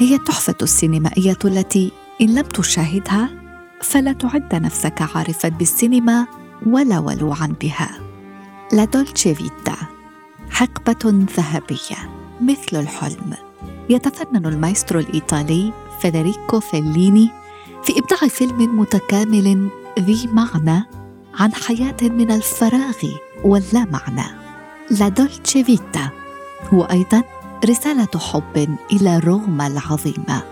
هي التحفة السينمائية التي إن لم تشاهدها فلا تعد نفسك عارفا بالسينما ولا ولوعا بها. لا دولتشي فيتا حقبة ذهبية مثل الحلم. يتفنن المايسترو الإيطالي فيدريكو فيليني في إبداع فيلم متكامل ذي معنى عن حياة من الفراغ واللا معنى. لا دولتشي فيتا هو أيضا رسالة حب إلى روما العظيمة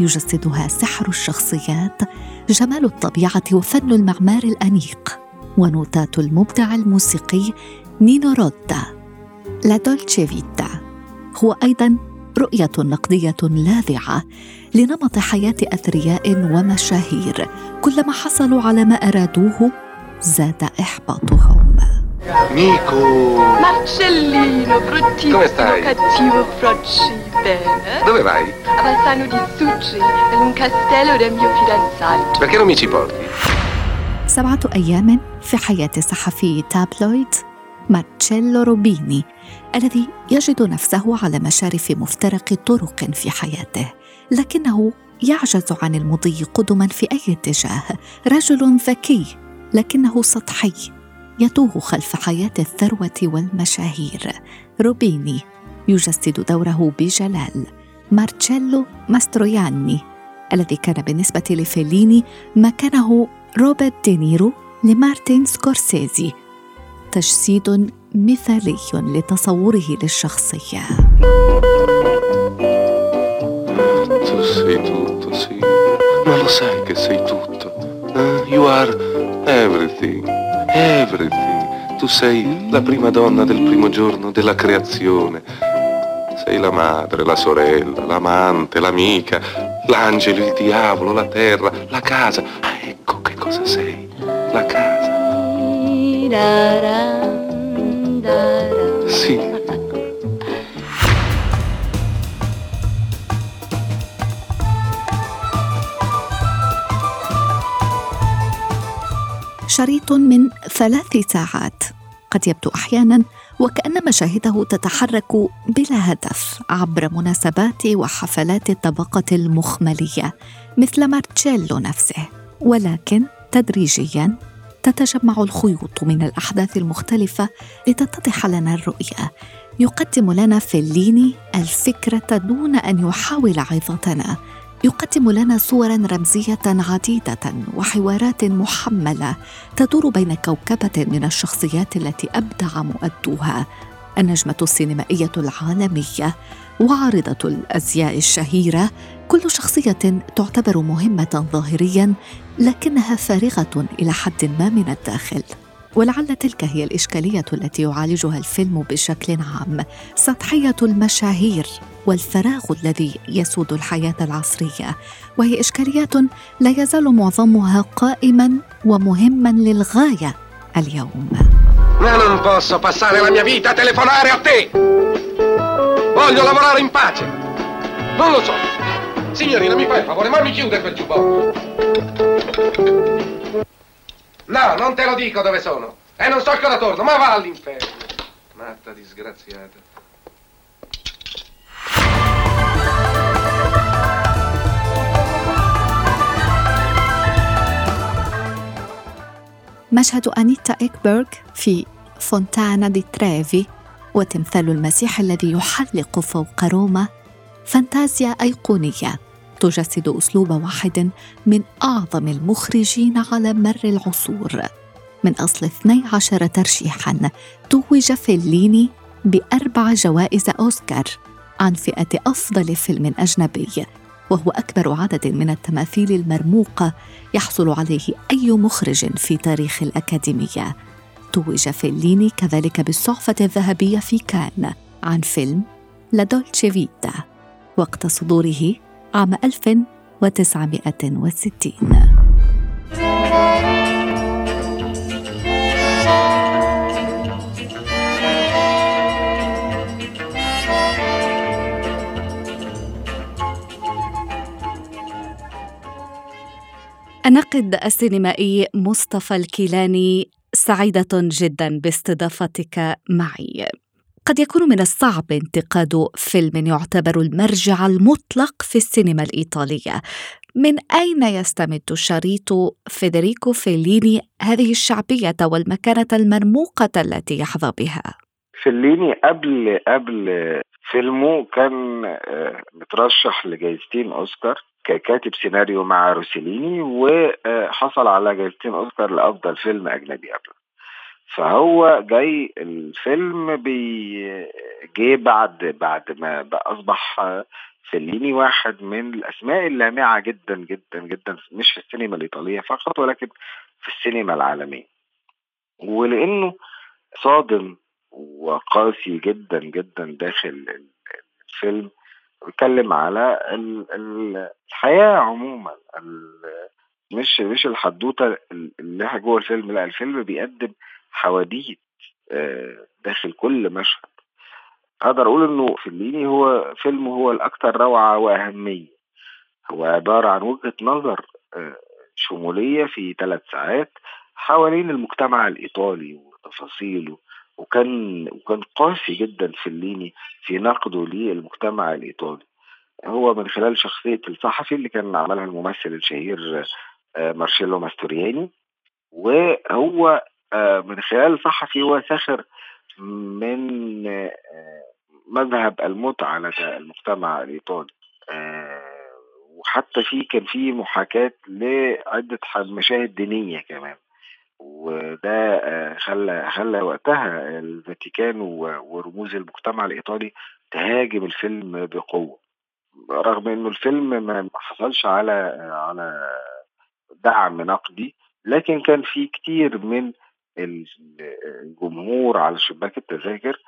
يجسدها سحر الشخصيات جمال الطبيعة وفن المعمار الأنيق ونوتات المبدع الموسيقي نينو رودا لا دولتشي فيتا. هو أيضا رؤية نقدية لاذعة لنمط حياة أثرياء ومشاهير كلما حصلوا على ما أرادوه زاد إحباطهم. Amico! Marcellino, bruttissimo, Come stai? cattivo frocci, bene? Dove vai? A Bassano di Succi, in un castello del mio fidanzato. Perché non mi ci porti? سبعة أيام في حياة صحفي تابلويد مارتشيلو روبيني الذي يجد نفسه على مشارف مفترق طرق في حياته لكنه يعجز عن المضي قدما في أي اتجاه رجل ذكي لكنه سطحي يتوه خلف حياة الثروة والمشاهير. روبيني يجسد دوره بجلال. مارتشيلو ماستروياني الذي كان بالنسبة لفيليني مكانه روبرت دينيرو لمارتن سكورسيزي. تجسيد مثالي لتصوره للشخصية. Tu sei la prima donna del primo giorno della creazione. Sei la madre, la sorella, l'amante, l'amica, l'angelo, il diavolo, la terra, la casa. Ah, ecco che cosa sei. La casa. Sì. شريط من ثلاث ساعات قد يبدو أحيانا وكأن مشاهده تتحرك بلا هدف عبر مناسبات وحفلات الطبقة المخملية مثل مارتشيلو نفسه. ولكن تدريجيا تتجمع الخيوط من الأحداث المختلفة لتتضح لنا الرؤية. يقدم لنا فيليني الفكرة دون أن يحاول عظتنا. يقدم لنا صورا رمزية عديدة وحوارات محملة تدور بين كوكبة من الشخصيات التي أبدع مؤدوها النجمة السينمائية العالمية وعارضة الأزياء الشهيرة. كل شخصية تعتبر مهمة ظاهريا لكنها فارغة إلى حد ما من الداخل. ولعل تلك هي الإشكالية التي يعالجها الفيلم بشكل عام سطحية المشاهير والفراغ الذي يسود الحياة العصرية وهي إشكاليات لا يزال معظمها قائما ومهما للغاية اليوم! Non lo so! Signorina, mi fai il favore, ma mi chiude quel giubbotto! No, non te lo dico dove sono! E non so cosa torno, ma va all'inferno! Matta disgraziata. مشهد أنيتا إكبرغ في فونتانا دي تريفي وتمثال المسيح الذي يحلق فوق روما فانتازيا أيقونية تجسد أسلوب واحد من أعظم المخرجين على مر العصور. من أصل 12 ترشيحا توج فيليني بأربع جوائز أوسكار عن فئة أفضل فيلم أجنبي وهو أكبر عدد من التماثيل المرموقة يحصل عليه أي مخرج في تاريخ الأكاديمية. توج فيليني كذلك بالصحفة الذهبية في كان عن فيلم لا دولتشي فيتا وقت صدوره عام 1960 الناقد السينمائي مصطفى الكيلاني سعيدة جدا باستضافتك معي. قد يكون من الصعب انتقاد فيلم يعتبر المرجع المطلق في السينما الإيطالية. من أين يستمد شريط فيدريكو فيليني هذه الشعبية والمكانة المرموقة التي يحظى بها؟ فيليني قبل قبل فيلمه كان آه، مترشح لجائزتين أوسكار ككاتب سيناريو مع روسيليني وحصل على جائزتين أوسكار لأفضل فيلم أجنبي قبله فهو جاي الفيلم جه بعد بعد ما أصبح فيليني واحد من الأسماء اللامعة جدا جدا جدا مش في السينما الإيطالية فقط ولكن في السينما العالمية. ولأنه صادم وقاسي جدا جدا داخل الفيلم بيتكلم على الحياة عموما مش مش الحدوتة اللي جوه الفيلم لا الفيلم بيقدم حواديت آه، داخل كل مشهد. أقدر أقول إنه فيليني هو فيلم هو الأكثر روعة وأهمية. هو عبارة عن وجهة نظر آه، شمولية في ثلاث ساعات حوالين المجتمع الإيطالي وتفاصيله. وكان وكان قاسي جدا فيليني في نقده للمجتمع الإيطالي. هو من خلال شخصية الصحفي اللي كان عملها الممثل الشهير آه، مارشيلو ماستورياني. وهو من خلال الصحفي هو ساخر من آه، مذهب المتعة لدى المجتمع الإيطالي. وحتى في كان في محاكاة لعدة مشاهد دينية كمان. وده آه، خلى خلى وقتها الفاتيكان ورموز المجتمع الإيطالي تهاجم الفيلم بقوة. رغم إنه الفيلم ما حصلش على على دعم نقدي لكن كان في كتير من الجمهور على شباك التذاكر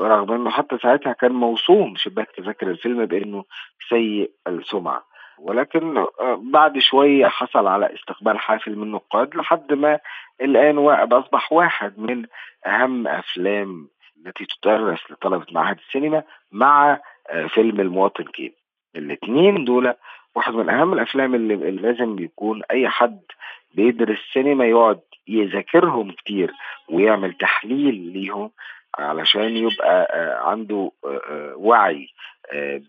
رغم إنه حتى ساعتها كان موصوم شباك تذاكر الفيلم بإنه سيء السمعة. ولكن آه، بعد شوية حصل على استقبال حافل من النقاد لحد ما الآن أصبح واحد من أهم أفلام التي تدرس لطلبة معهد السينما مع آه، فيلم المواطن كين الاثنين دول واحد من أهم الأفلام اللي, لازم يكون أي حد بيدرس سينما يقعد يذاكرهم كتير ويعمل تحليل ليهم علشان يبقى آه، عنده وعي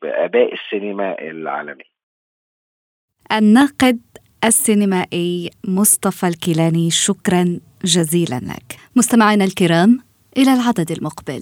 بآباء السينما العالمية. الناقد السينمائي مصطفى الكيلاني شكرا جزيلا لك. مستمعينا الكرام إلى العدد المقبل.